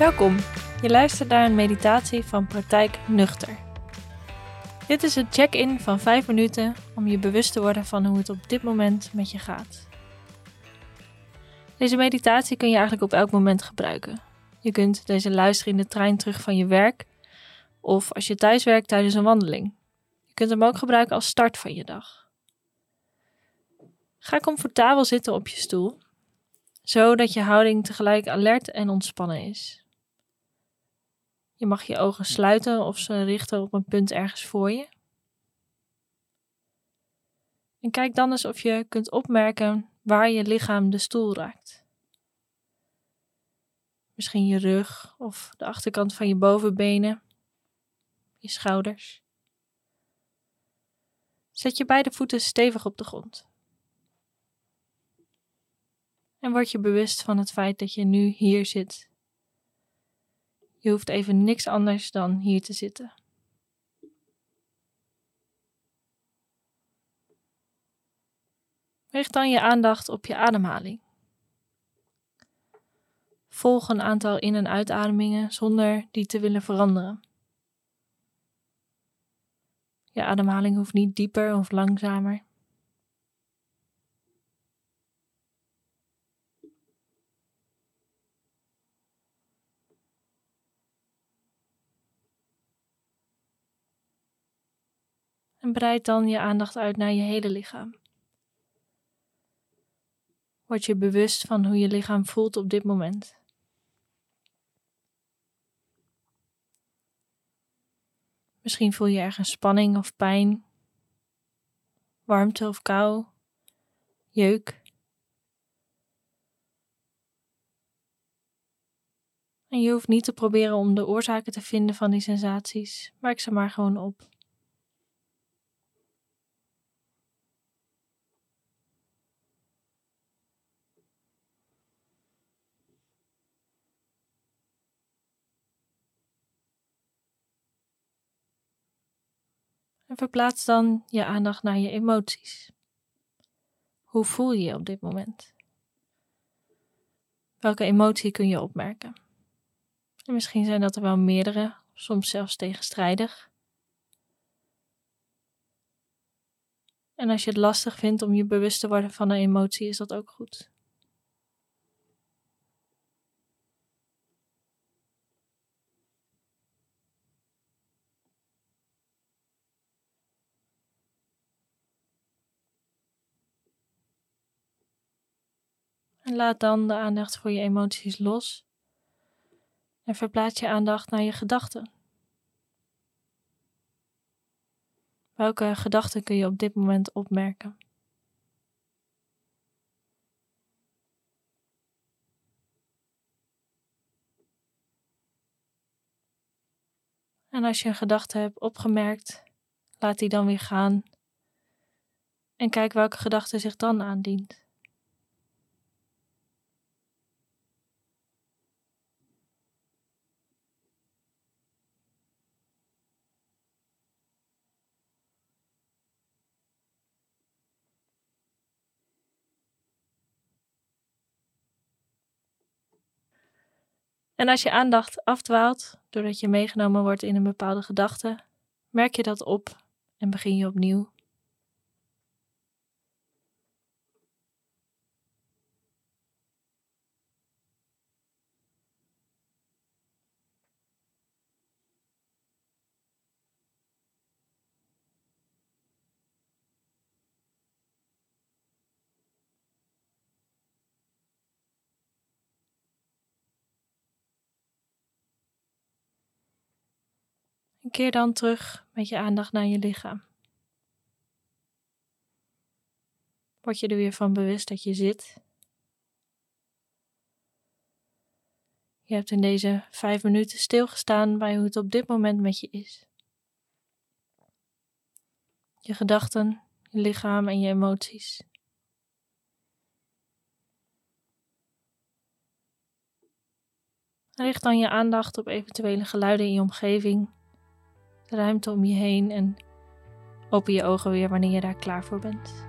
Welkom. Je luistert naar een meditatie van Praktijk Nuchter. Dit is een check-in van 5 minuten om je bewust te worden van hoe het op dit moment met je gaat. Deze meditatie kun je eigenlijk op elk moment gebruiken. Je kunt deze luisteren in de trein terug van je werk of als je thuis werkt tijdens een wandeling. Je kunt hem ook gebruiken als start van je dag. Ga comfortabel zitten op je stoel, zodat je houding tegelijk alert en ontspannen is. Je mag je ogen sluiten of ze richten op een punt ergens voor je. En kijk dan eens of je kunt opmerken waar je lichaam de stoel raakt. Misschien je rug of de achterkant van je bovenbenen, je schouders. Zet je beide voeten stevig op de grond. En word je bewust van het feit dat je nu hier zit je hoeft even niks anders dan hier te zitten. Richt dan je aandacht op je ademhaling. Volg een aantal in- en uitademingen zonder die te willen veranderen. Je ademhaling hoeft niet dieper of langzamer. En breid dan je aandacht uit naar je hele lichaam. Word je bewust van hoe je lichaam voelt op dit moment. Misschien voel je ergens spanning of pijn, warmte of kou, jeuk. En je hoeft niet te proberen om de oorzaken te vinden van die sensaties, merk ze maar gewoon op. En verplaats dan je aandacht naar je emoties. Hoe voel je je op dit moment? Welke emotie kun je opmerken? En misschien zijn dat er wel meerdere, soms zelfs tegenstrijdig. En als je het lastig vindt om je bewust te worden van een emotie, is dat ook goed. Laat dan de aandacht voor je emoties los. En verplaats je aandacht naar je gedachten. Welke gedachten kun je op dit moment opmerken? En als je een gedachte hebt opgemerkt, laat die dan weer gaan. En kijk welke gedachte zich dan aandient. En als je aandacht afdwaalt doordat je meegenomen wordt in een bepaalde gedachte, merk je dat op en begin je opnieuw. Keer dan terug met je aandacht naar je lichaam. Word je er weer van bewust dat je zit. Je hebt in deze vijf minuten stilgestaan bij hoe het op dit moment met je is. Je gedachten, je lichaam en je emoties. Richt dan je aandacht op eventuele geluiden in je omgeving ruimte om je heen en open je ogen weer wanneer je daar klaar voor bent.